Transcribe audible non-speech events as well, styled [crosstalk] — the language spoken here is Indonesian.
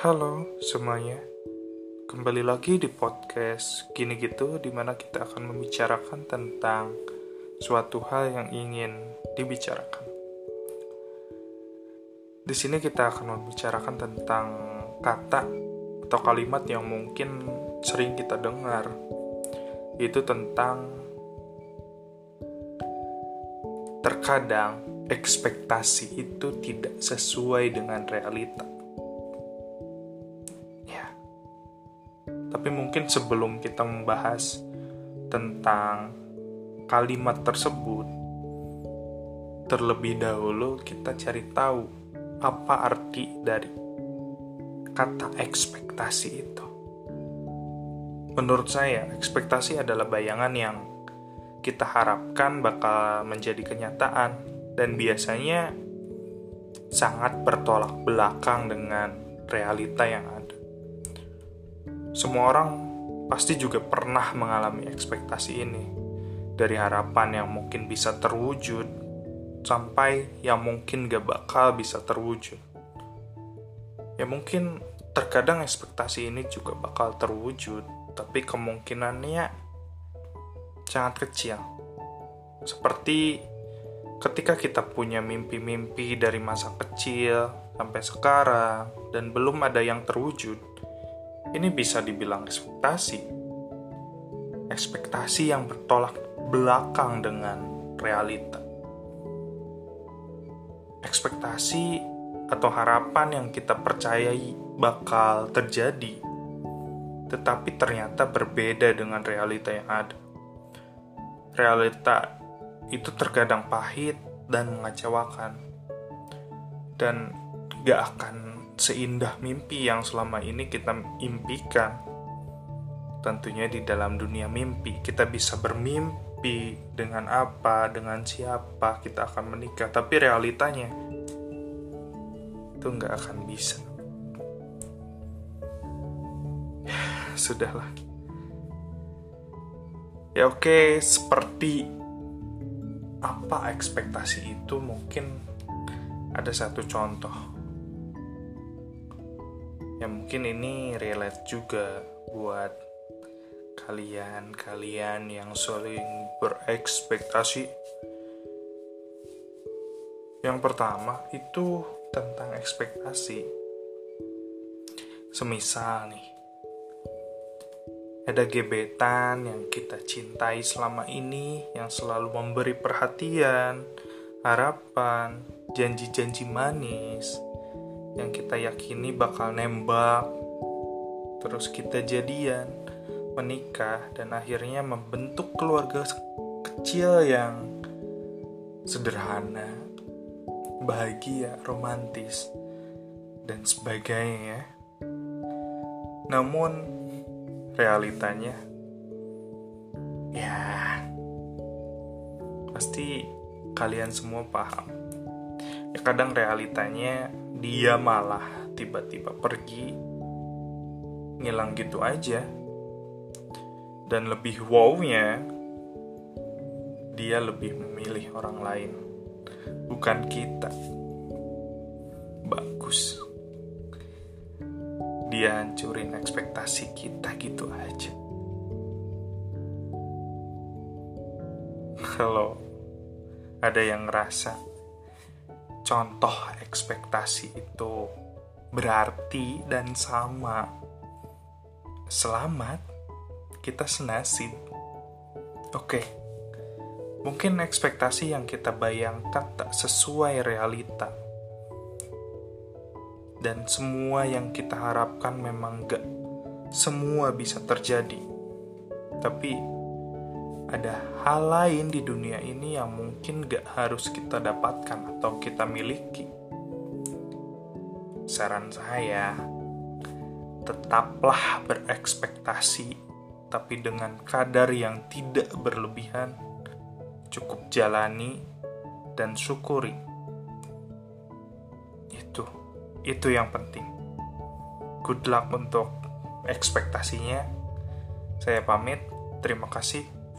Halo semuanya, kembali lagi di podcast Gini Gitu Di mana kita akan membicarakan tentang suatu hal yang ingin dibicarakan. Di sini kita akan membicarakan tentang kata atau kalimat yang mungkin sering kita dengar. Itu tentang terkadang ekspektasi itu tidak sesuai dengan realita. Tapi mungkin sebelum kita membahas tentang kalimat tersebut, terlebih dahulu kita cari tahu apa arti dari kata ekspektasi itu. Menurut saya, ekspektasi adalah bayangan yang kita harapkan bakal menjadi kenyataan dan biasanya sangat bertolak belakang dengan realita yang ada. Semua orang pasti juga pernah mengalami ekspektasi ini, dari harapan yang mungkin bisa terwujud sampai yang mungkin gak bakal bisa terwujud. Ya mungkin terkadang ekspektasi ini juga bakal terwujud, tapi kemungkinannya sangat kecil. Seperti ketika kita punya mimpi-mimpi dari masa kecil sampai sekarang dan belum ada yang terwujud, ini bisa dibilang ekspektasi. Ekspektasi yang bertolak belakang dengan realita. Ekspektasi atau harapan yang kita percayai bakal terjadi, tetapi ternyata berbeda dengan realita yang ada realita itu terkadang pahit dan mengecewakan dan gak akan seindah mimpi yang selama ini kita impikan tentunya di dalam dunia mimpi. Kita bisa bermimpi dengan apa dengan siapa kita akan menikah. Tapi realitanya itu nggak akan bisa. [sighs] Sudahlah Ya oke, seperti apa ekspektasi itu? Mungkin ada satu contoh. Ya mungkin ini relate juga buat kalian-kalian yang sering berekspektasi. Yang pertama itu tentang ekspektasi. Semisal nih, ada gebetan yang kita cintai selama ini, yang selalu memberi perhatian, harapan, janji-janji manis, yang kita yakini bakal nembak, terus kita jadian, menikah, dan akhirnya membentuk keluarga kecil yang sederhana, bahagia, romantis, dan sebagainya. Namun, realitanya ya pasti kalian semua paham ya kadang realitanya dia malah tiba-tiba pergi ngilang gitu aja. Dan lebih wownya dia lebih memilih orang lain bukan kita. Bagus. Dia hancurin ekspektasi kita gitu aja. Kalau ada yang ngerasa contoh ekspektasi itu berarti dan sama, selamat, kita senasib. Oke, mungkin ekspektasi yang kita bayangkan tak sesuai realita dan semua yang kita harapkan memang gak semua bisa terjadi. Tapi ada hal lain di dunia ini yang mungkin gak harus kita dapatkan atau kita miliki. Saran saya, tetaplah berekspektasi, tapi dengan kadar yang tidak berlebihan. Cukup jalani dan syukuri. Itu itu yang penting. Good luck untuk ekspektasinya. Saya pamit. Terima kasih.